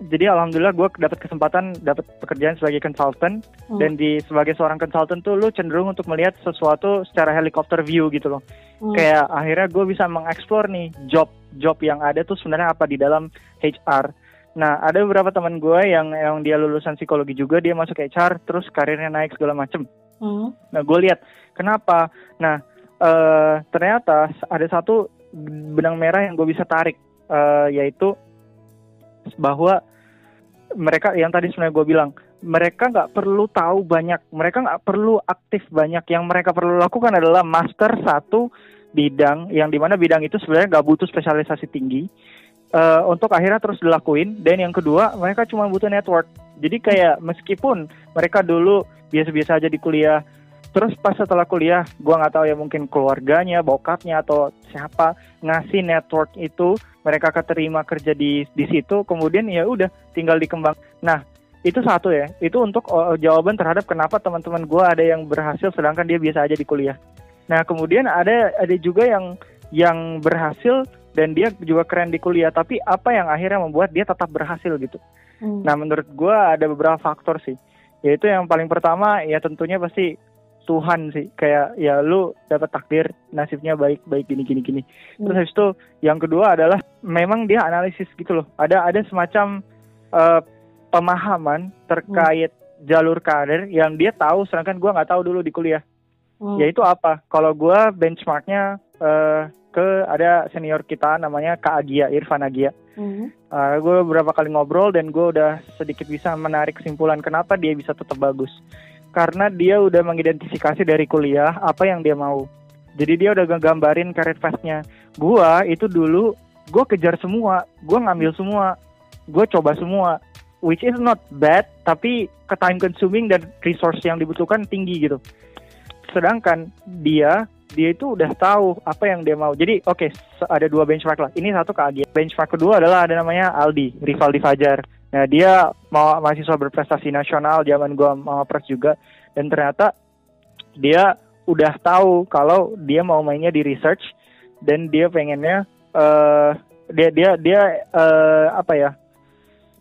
jadi alhamdulillah gue dapat kesempatan dapat pekerjaan sebagai konsultan Hmm. dan di sebagai seorang konsultan tuh lu cenderung untuk melihat sesuatu secara helikopter view gitu loh Hmm. kayak akhirnya gue bisa mengeksplor nih job job yang ada tuh sebenarnya apa di dalam HR nah ada beberapa teman gue yang yang dia lulusan psikologi juga dia masuk HR terus karirnya naik segala macem Hmm. Nah, gue lihat kenapa. Nah, eh, ternyata ada satu benang merah yang gue bisa tarik, eh, yaitu bahwa mereka yang tadi sebenarnya gue bilang, mereka nggak perlu tahu banyak, mereka nggak perlu aktif banyak. Yang mereka perlu lakukan adalah master satu bidang yang di mana bidang itu sebenarnya nggak butuh spesialisasi tinggi uh, untuk akhirnya terus dilakuin. Dan yang kedua mereka cuma butuh network. Jadi kayak meskipun mereka dulu biasa-biasa aja di kuliah terus pas setelah kuliah gue nggak tahu ya mungkin keluarganya bokapnya atau siapa ngasih network itu mereka keterima kerja di di situ kemudian ya udah tinggal dikembang. Nah itu satu ya. Itu untuk jawaban terhadap kenapa teman-teman gue ada yang berhasil sedangkan dia biasa aja di kuliah. Nah kemudian ada ada juga yang yang berhasil dan dia juga keren di kuliah tapi apa yang akhirnya membuat dia tetap berhasil gitu hmm. nah menurut gue ada beberapa faktor sih yaitu yang paling pertama ya tentunya pasti Tuhan sih kayak ya lu dapat takdir nasibnya baik baik gini gini gini hmm. terus habis itu yang kedua adalah memang dia analisis gitu loh ada ada semacam uh, pemahaman terkait hmm. jalur karir yang dia tahu sedangkan gue nggak tahu dulu di kuliah hmm. yaitu apa kalau gue benchmarknya uh, ke ada senior kita namanya Kak Agia Irfan Agia hmm. uh, eh, gue beberapa kali ngobrol dan gue udah sedikit bisa menarik kesimpulan kenapa dia bisa tetap bagus karena dia udah mengidentifikasi dari kuliah apa yang dia mau. Jadi dia udah ngegambarin karir pathnya. Gua itu dulu gue kejar semua, gue ngambil semua, gue coba semua, which is not bad, tapi ke time consuming dan resource yang dibutuhkan tinggi gitu. Sedangkan dia dia itu udah tahu apa yang dia mau. Jadi oke okay, ada dua benchmark lah. Ini satu ke Agi. Benchmark kedua adalah ada namanya Aldi, rival di Fajar. Nah dia mau mahasiswa berprestasi nasional zaman gua mau pres juga dan ternyata dia udah tahu kalau dia mau mainnya di research dan dia pengennya uh, dia dia dia uh, apa ya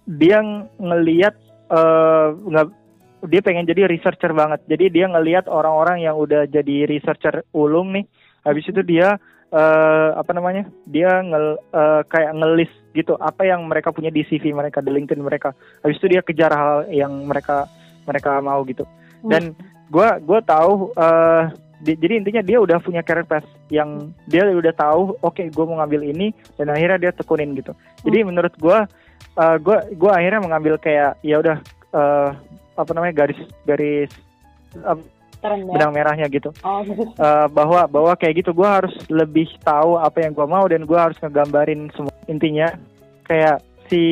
dia ngelihat uh, nggak dia pengen jadi researcher banget. Jadi dia ngelihat orang-orang yang udah jadi researcher ulung nih. Habis itu dia uh, apa namanya dia ngel, uh, kayak ngelis gitu apa yang mereka punya di CV mereka di LinkedIn mereka. Habis itu dia kejar hal yang mereka mereka mau gitu. Hmm. dan gue gue tahu uh, di, jadi intinya dia udah punya career path yang dia udah tahu oke okay, gue mau ngambil ini dan akhirnya dia tekunin gitu. Jadi hmm. menurut gue uh, gue gue akhirnya mengambil kayak ya udah uh, apa namanya garis garis uh, benang merahnya gitu. Oh. uh, (laughs) bahwa bahwa kayak gitu gue harus lebih tahu apa yang gue mau dan gue harus ngegambarin semua. Intinya kayak si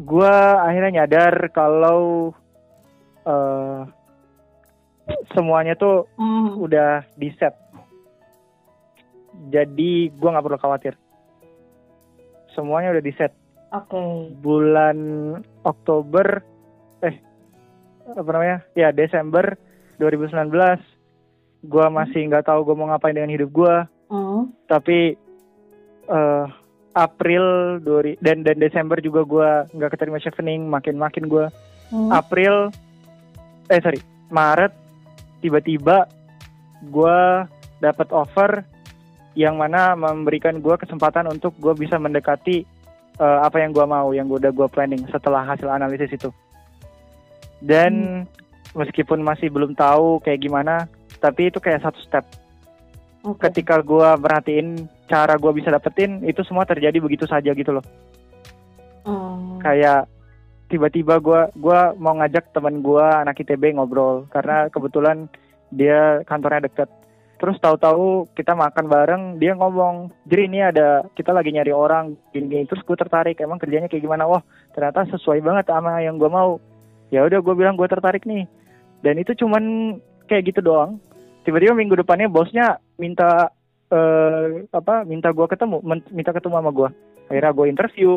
gue akhirnya nyadar kalau uh, semuanya tuh mm. udah di set jadi gue nggak perlu khawatir. Semuanya udah di set oke okay. bulan Oktober eh apa namanya ya Desember 2019 gue masih nggak tahu gue mau ngapain dengan hidup gue mm. tapi uh, April dan dan Desember juga gue nggak keterima chevening makin makin gue mm. April eh sorry Maret tiba-tiba gue dapat offer yang mana memberikan gue kesempatan untuk gue bisa mendekati uh, apa yang gue mau yang gue udah gue planning setelah hasil analisis itu dan hmm. meskipun masih belum tahu kayak gimana tapi itu kayak satu step okay. ketika gue merhatiin cara gue bisa dapetin itu semua terjadi begitu saja gitu loh hmm. kayak tiba-tiba gue gua mau ngajak teman gue anak ITB ngobrol karena kebetulan dia kantornya deket terus tahu-tahu kita makan bareng dia ngomong jadi ini ada kita lagi nyari orang gini-gini terus gue tertarik emang kerjanya kayak gimana? Wah ternyata sesuai banget sama yang gue mau. Ya udah gue bilang gue tertarik nih. Dan itu cuman kayak gitu doang. Tiba-tiba minggu depannya bosnya minta uh, apa minta gue ketemu minta ketemu sama gue akhirnya gue interview.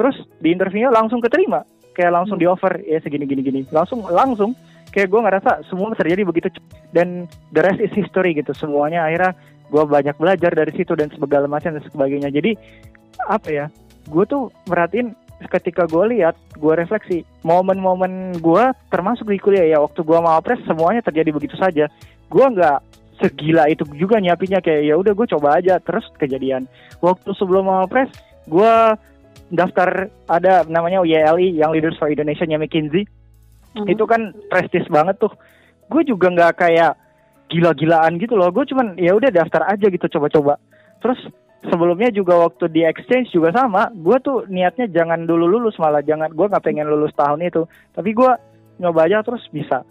Terus di interviewnya langsung keterima. Kayak langsung hmm. di offer ya segini gini gini. Langsung langsung kayak gue ngerasa semua terjadi begitu dan the rest is history gitu. Semuanya akhirnya gue banyak belajar dari situ dan segala macam dan sebagainya. Jadi apa ya gue tuh merhatiin ketika gue lihat gue refleksi momen-momen gue termasuk di kuliah ya waktu gue mau pres semuanya terjadi begitu saja. Gue nggak segila itu juga nyiapinnya kayak ya udah gue coba aja terus kejadian. Waktu sebelum mau pres gue daftar ada namanya YLI yang Leaders for Indonesia nya McKinsey mm-hmm. itu kan prestis banget tuh gue juga nggak kayak gila-gilaan gitu loh gue cuman ya udah daftar aja gitu coba-coba terus sebelumnya juga waktu di exchange juga sama gue tuh niatnya jangan dulu lulus malah jangan gue nggak pengen lulus tahun itu tapi gue nyoba aja terus bisa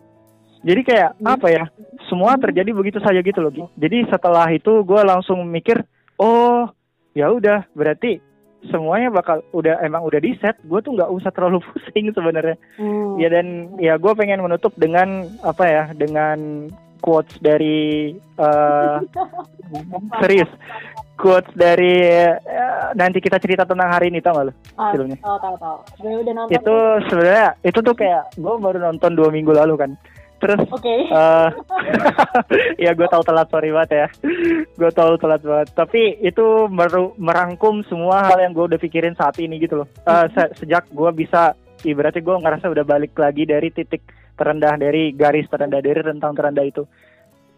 Jadi kayak Hmm. apa ya? Semua terjadi begitu saja gitu loh. Jadi setelah itu gue langsung mikir, oh ya udah berarti semuanya bakal udah emang udah di set. Gue tuh nggak usah terlalu (laughs) pusing sebenarnya. Hmm. Ya dan ya gue pengen menutup dengan apa ya? Dengan quotes dari eh, (laughs) serius quotes dari eh, nanti kita cerita tentang hari ini tau gak lo Ah, filmnya? tahu tahu tahu. Gue udah nonton. Itu sebenarnya itu tuh kayak gue baru nonton dua minggu lalu kan. Terus Oke. eh (laughs) ya gue tahu telat sorry banget ya. Gue tahu telat banget. Tapi itu meru- merangkum semua hal yang gue udah pikirin saat ini gitu loh. Eh, se- sejak gue bisa ibaratnya gue ngerasa udah balik lagi dari titik terendah dari garis terendah dari rentang terendah itu.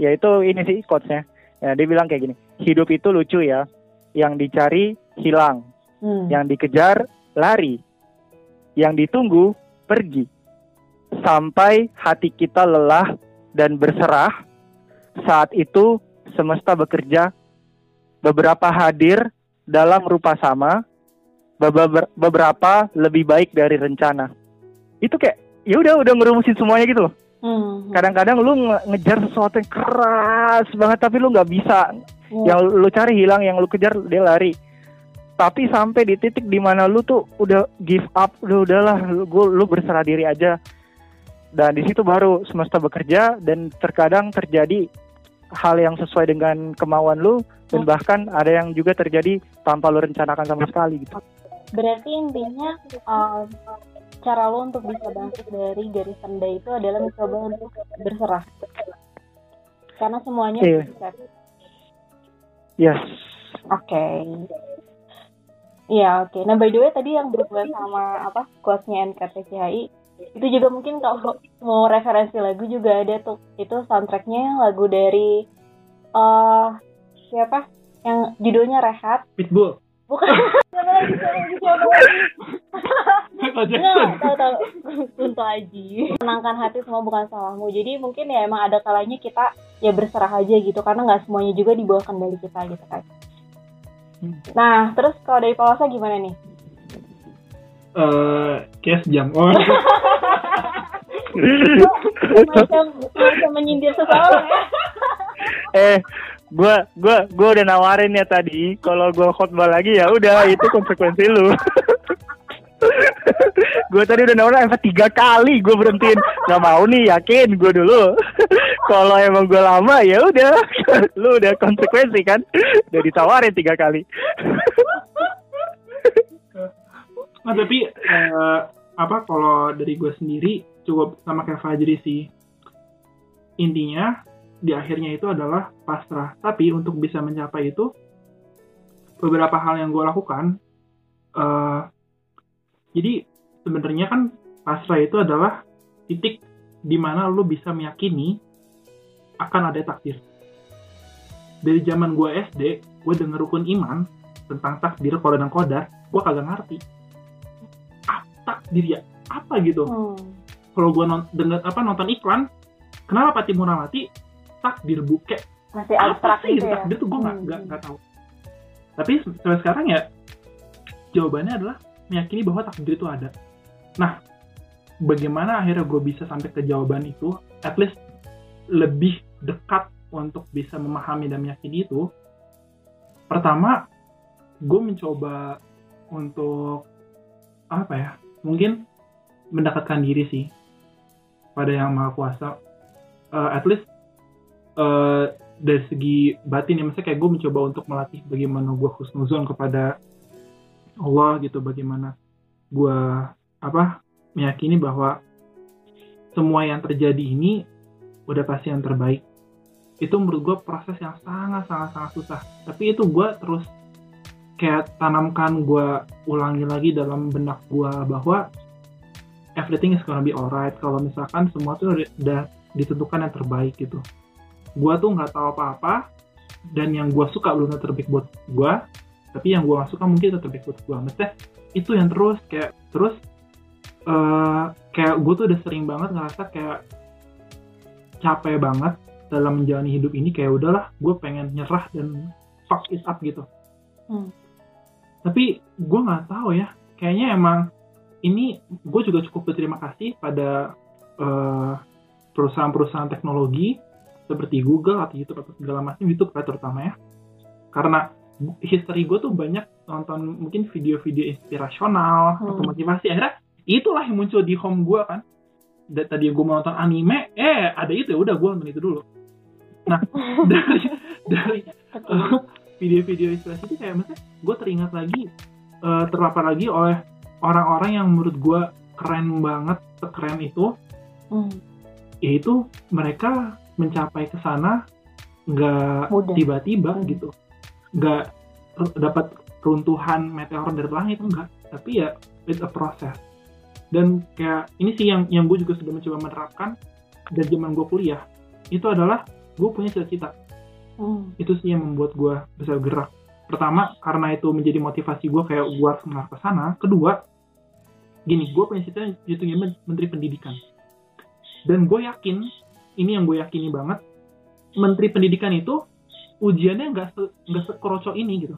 Ya itu ini sih quotesnya. Ya dia bilang kayak gini hidup itu lucu ya. Yang dicari hilang. Hmm. yang dikejar lari. Yang ditunggu pergi sampai hati kita lelah dan berserah saat itu semesta bekerja. Beberapa hadir dalam rupa sama beber- beberapa lebih baik dari rencana. Itu kayak ya udah udah ngerumusin semuanya gitu loh. Hmm. kadang-kadang lu nge- ngejar sesuatu yang keras banget tapi lu nggak bisa. Hmm. yang lu cari hilang yang lu kejar dia lari. Tapi sampai di titik di mana lu tuh udah give up udah udahlah lu, gua- lu berserah diri aja dan di situ baru semesta bekerja dan terkadang terjadi hal yang sesuai dengan kemauan lu dan bahkan ada yang juga terjadi tanpa lu rencanakan sama sekali gitu Berarti intinya um, cara lo untuk bisa bangkit dari garis rendah itu adalah mencoba untuk berserah. Karena semuanya set. yes Oke. Iya, oke. Nah, by the way tadi yang berhubungan sama apa quotes-nya NKTCHI itu juga mungkin kalau mau referensi lagu juga ada tuh. Itu soundtracknya lagu dari eh siapa? Yang judulnya Rehat. Pitbull Bukan. siapa lagi? Siapa lagi? Siapa lagi? Tahu tahu. Kunto Aji. Menangkan hati semua bukan salahmu. Jadi mungkin ya emang ada kalanya kita ya berserah aja gitu karena nggak semuanya juga di bawah kendali kita gitu kan. Hmm. Nah, terus kalau dari Palosa gimana nih? Eh kayak sejam oh. (laughs) Macam macam menyindir seseorang ya. eh gua gua gua udah nawarin ya tadi kalau gua khotbah lagi ya udah itu konsekuensi lu. (laughs) Gue tadi udah nawarin sampai tiga kali gue berhentiin. Nggak mau nih yakin gue dulu. (laughs) Kalau emang gue lama ya udah. Lu udah konsekuensi kan? Udah ditawarin tiga kali Nah, tapi eh, apa kalau dari gue sendiri cukup sama kayak Fajri sih. Intinya di akhirnya itu adalah pasrah. Tapi untuk bisa mencapai itu beberapa hal yang gue lakukan. eh jadi sebenarnya kan pasrah itu adalah titik di mana lo bisa meyakini akan ada takdir. Dari zaman gue SD, gue denger rukun iman tentang takdir, kodar dan kodar, gue kagak ngerti takdir ya. Apa gitu? Hmm. kalau gue non denger apa nonton iklan kenapa Pati Muramati takdir bu kayak Masih apa abstrak sih gitu ya. takdir tuh? Gue nggak Hmm. nggak nggak tahu. Tapi sampai sekarang ya jawabannya adalah meyakini bahwa takdir itu ada. Nah bagaimana akhirnya gue bisa sampai ke jawaban itu? At least lebih dekat untuk bisa memahami dan meyakini itu. Pertama gue mencoba untuk apa ya mungkin mendekatkan diri sih pada yang maha kuasa. Eh, at least eh, dari segi batin ya. Maksudnya kayak gue mencoba untuk melatih bagaimana gue husnuzon kepada Allah gitu. Bagaimana gue apa meyakini bahwa semua yang terjadi ini udah pasti yang terbaik. Itu menurut gue proses yang sangat sangat sangat susah. Tapi itu gue terus kayak tanamkan gue ulangi lagi dalam benak gue bahwa everything is gonna be alright. Kalau misalkan semua tuh udah, ditentukan yang terbaik gitu. Gue tuh nggak tahu apa-apa dan yang gue suka belum terbaik buat gue tapi yang gue gak suka mungkin terbaik buat gue maksudnya itu yang terus kayak terus eh kayak gue tuh udah sering banget ngerasa kayak capek banget dalam menjalani hidup ini kayak udahlah gue pengen nyerah dan fuck it up gitu. Hmm. Tapi gue nggak tahu ya. Kayaknya emang ini gue juga cukup berterima kasih pada eh, perusahaan-perusahaan teknologi seperti Google atau YouTube atau segala macam YouTube lah terutama ya. Karena history gue tuh banyak nonton mungkin video-video inspirasional atau Hmm. motivasi. Akhirnya itulah yang muncul di home gue kan. Da- tadi gue mau nonton anime eh ada itu ya udah gue nonton itu dulu. Nah (laughs) dari dari video-video inspirasi itu kayak misalnya gue teringat lagi eh, terpapar lagi oleh orang-orang yang menurut gue keren banget sekeren itu. Hmm, yaitu mereka mencapai ke sana nggak tiba-tiba Hmm. gitu. Nggak dapat runtuhan meteor dari langit enggak tapi ya it's a process. Dan kayak ini sih yang yang gue juga sudah mencoba menerapkan dari zaman gue kuliah itu adalah gue punya cita-cita hmm, itu sih yang membuat gue bisa gerak. Pertama karena itu menjadi motivasi gue kayak gue harus mengarah ke sana. Kedua gini gue itu jadi menteri pendidikan. Dan gue yakin ini yang gue yakini banget menteri pendidikan itu ujiannya nggak se nggak sekerocok ini gitu.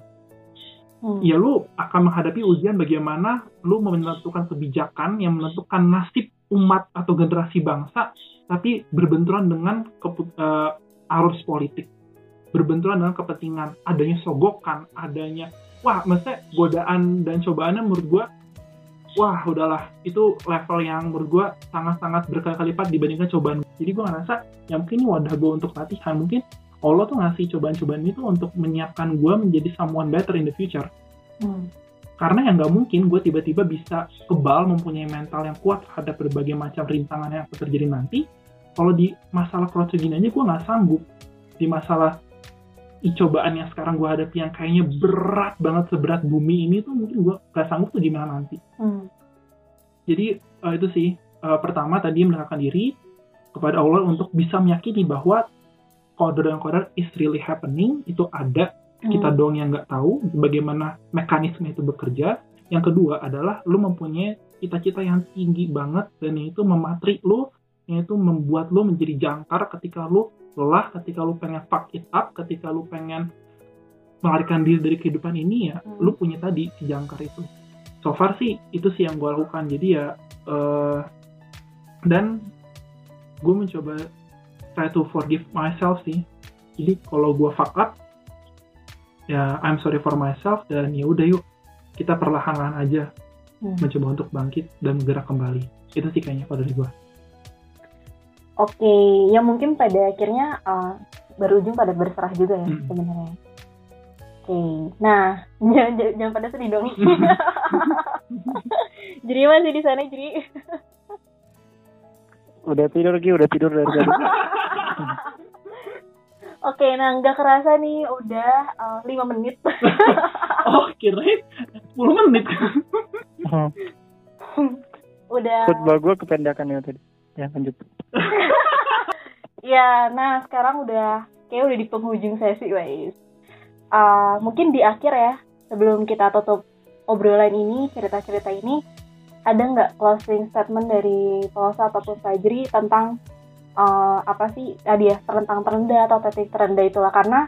Hmm. ya lu akan menghadapi ujian bagaimana lu menentukan kebijakan yang menentukan nasib umat atau generasi bangsa tapi berbenturan dengan eh, arus politik berbenturan dengan kepentingan. Adanya sogokan adanya wah maksudnya godaan dan cobaannya menurut gua wah udahlah. Itu level yang menurut gua sangat-sangat berkali-kali lipat dibandingkan cobaan. Jadi gua ngerasa ya mungkin ini wadah gua untuk latihan. Mungkin Allah tuh ngasih cobaan-cobaan itu untuk menyiapkan gua menjadi someone better in the future. Hmm. karena yang nggak mungkin gue tiba-tiba bisa kebal mempunyai mental yang kuat terhadap berbagai macam rintangan yang akan terjadi nanti. Kalau di masalah gini aja gue nggak sanggup. Di masalah cobaan yang sekarang gue hadapi yang kayaknya berat banget seberat bumi ini tuh mungkin gue nggak sanggup tuh gimana nanti Hmm. jadi eh, itu sih Eh, pertama tadi mendekatkan diri kepada Allah untuk bisa meyakini bahwa qadar dan qadar is really happening itu ada kita Hmm. doang yang nggak tahu bagaimana mekanisme itu bekerja. Yang kedua adalah lu mempunyai cita-cita yang tinggi banget dan itu mematri lu, yang itu membuat lu menjadi jangkar ketika lu lelah, ketika lu pengen fuck it up, ketika lu pengen melarikan diri dari kehidupan ini ya, Hmm. lu punya tadi si jangkar itu. So far sih itu sih yang gue lakukan. Jadi ya eh, dan gue mencoba try to forgive myself sih. Jadi kalau gue fuck up ya I'm sorry for myself dan ya udah yuk kita perlahan-lahan aja Hmm. mencoba untuk bangkit dan bergerak kembali itu sih kayaknya kalau dari gua Oke, ya mungkin pada akhirnya uh, berujung pada berserah juga ya Hmm. sebenarnya. Oke, nah (laughs) jangan, jangan, jangan pada sedih dong. (laughs) jadi masih di sana jadi. Udah tidur Gi, udah tidur dari tadi. (laughs) Oke, nah nggak kerasa nih udah uh, lima menit. oh kirain 10 menit udah. Khutbah gue kependekan ya tadi. Ya lanjut. (laughs) Ya, nah sekarang udah kayak udah di penghujung sesi, guys. Uh, mungkin di akhir ya, sebelum kita tutup obrolan ini, cerita-cerita ini, ada nggak closing statement dari Pausa ataupun Fajri tentang uh, apa sih tadi ya terentang terendah atau titik terendah itulah karena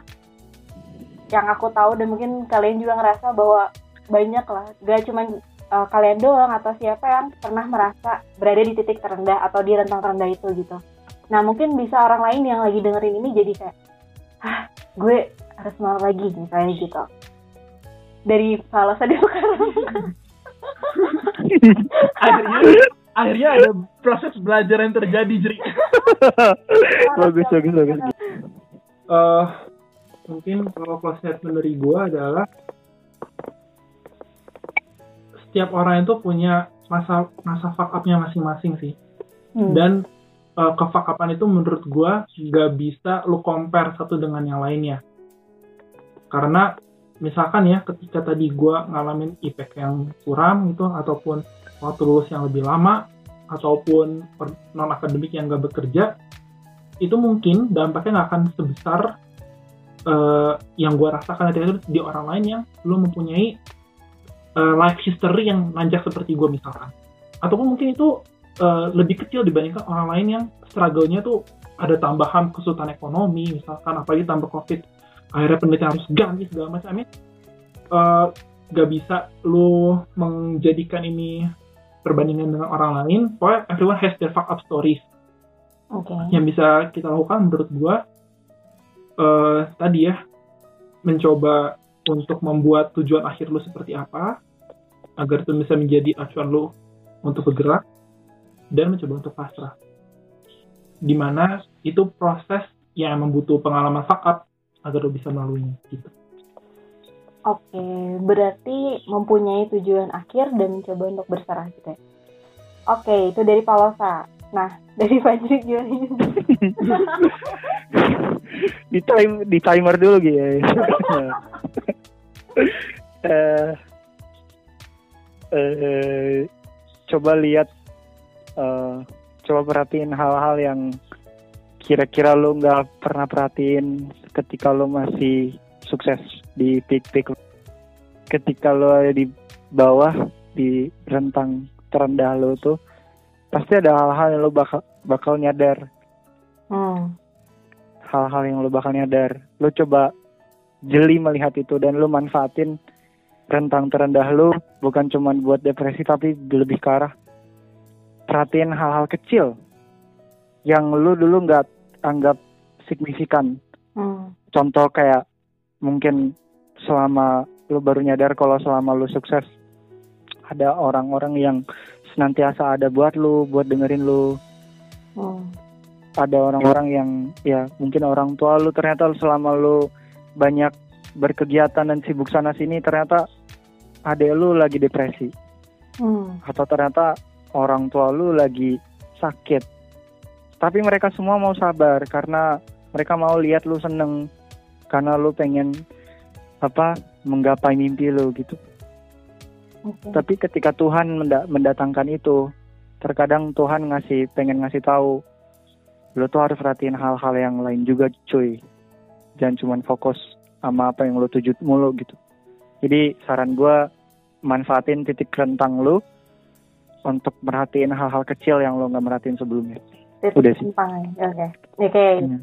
yang aku tahu dan mungkin kalian juga ngerasa bahwa banyak lah, gak cuman uh, kalian doang atau siapa yang pernah merasa berada di titik terendah atau di rentang terendah itu gitu. Nah mungkin bisa orang lain yang lagi dengerin ini jadi kayak, ah gue harus semangat lagi misalnya gitu. Dari salah satu sekarang. (laughs) akhirnya akhirnya ada proses belajar yang terjadi jadi bagus bagus bagus. Eh, mungkin kalau close statement dari gua adalah setiap orang itu punya masa masa fuck up-nya masing-masing sih Hmm. dan uh, kefakapan itu menurut gua nggak bisa lu compare satu dengan yang lainnya karena misalkan ya ketika tadi gua ngalamin IPK yang suram gitu ataupun waktu lulus yang lebih lama ataupun non akademik yang nggak bekerja itu mungkin dampaknya nggak akan sebesar uh, yang gua rasakan ketika itu di orang lain yang belum mempunyai uh, life history yang nanjak seperti gua misalkan. Ataupun mungkin itu uh, lebih kecil dibandingkan orang lain yang struggle-nya tuh ada tambahan kesulitan ekonomi misalkan apalagi tambah covid. Akhirnya penelitian harus ganti segala macam. I mean, uh, gak bisa lu menjadikan ini perbandingan dengan orang lain. Pokoknya everyone has their fuck up stories Oke. yang bisa kita lakukan menurut gua. Eh tadi ya mencoba untuk membuat tujuan akhir lu seperti apa agar itu bisa menjadi acuan lu untuk bergerak dan mencoba untuk pasrah di mana itu proses yang butuh pengalaman fakap agar lu bisa melaluinya gitu Oke, berarti mempunyai tujuan akhir dan mencoba untuk berserah gitu ya. Oke, itu dari Palosa. Nah, (laughs) dari Fajri gimana? di time di timer dulu gitu (laughs) eh eh coba lihat eh coba perhatiin hal-hal yang kira-kira lo nggak pernah perhatiin ketika lo masih sukses di peak-peak ketika lo ada di bawah di rentang terendah lo tuh pasti ada hal-hal yang lo bakal bakal nyadar Hmm. hal-hal yang lo bakal nyadar. Lo coba jeli melihat itu dan lo manfaatin rentang terendah lo bukan cuma buat depresi tapi lebih ke arah perhatiin hal-hal kecil yang lo dulu nggak anggap signifikan. Hmm. Contoh kayak mungkin selama lo baru nyadar kalau selama lo sukses ada orang-orang yang senantiasa ada buat lo, buat dengerin lo, Hmm. ada orang-orang yang ya mungkin orang tua lu ternyata selama lu banyak berkegiatan dan sibuk sana sini ternyata adek lu lagi depresi. Hmm. atau ternyata orang tua lu lagi sakit. Tapi mereka semua mau sabar karena mereka mau lihat lu seneng. Karena lu pengen apa menggapai mimpi lu gitu. Oke. tapi ketika Tuhan menda- mendatangkan itu terkadang Tuhan ngasih pengen ngasih tahu lo tuh harus perhatiin hal-hal yang lain juga cuy. Jangan cuma fokus sama apa yang lo tuju mulu gitu. Jadi saran gua manfaatin titik rentang lo untuk merhatiin hal-hal kecil yang lo nggak merhatiin sebelumnya Titik Udah sih. rentang ya. Oke. Oke. Hmm.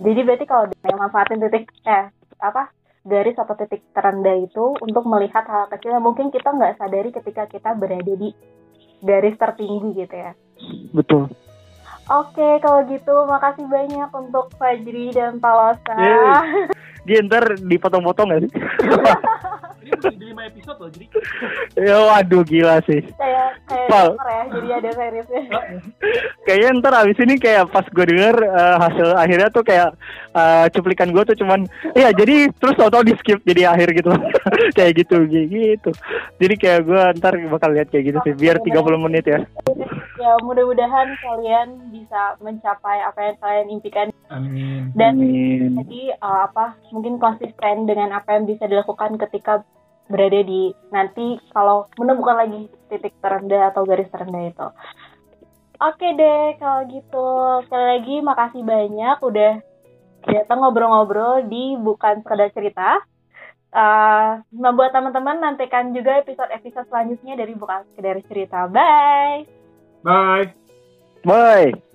Jadi berarti kalau dengan manfaatin titik eh apa garis atau titik terendah itu untuk melihat hal kecil yang mungkin kita nggak sadari ketika kita berada di garis tertinggi gitu ya. betul Oke, kalau gitu makasih banyak untuk Fajri dan Palosa. Dia ntar dipotong-potong gak sih (laughs) di lima episode loh jadi ya waduh gila sih. Kayak kayak Pal. ya, jadi ada seriesnya. kayaknya ntar abis ini kayak pas gue denger eh, hasil akhirnya tuh kayak eh, cuplikan gue tuh cuman iya jadi terus tau-tau di skip jadi akhir gitu. (laughs) Kayak gitu gitu. Jadi kayak gue ntar bakal lihat kayak gitu sih biar 30 menit ya. Ya mudah-mudahan kalian bisa mencapai apa yang kalian impikan. Amin. Dan Amin. jadi uh, apa mungkin konsisten dengan apa yang bisa dilakukan ketika berada di nanti kalau menemukan lagi titik terendah atau garis terendah itu. Oke deh kalau gitu sekali lagi makasih banyak udah datang ngobrol-ngobrol di bukan sekedar cerita. Uh, nah buat teman-teman nantikan juga episode-episode selanjutnya dari bukan sekedar cerita. Bye. bye bye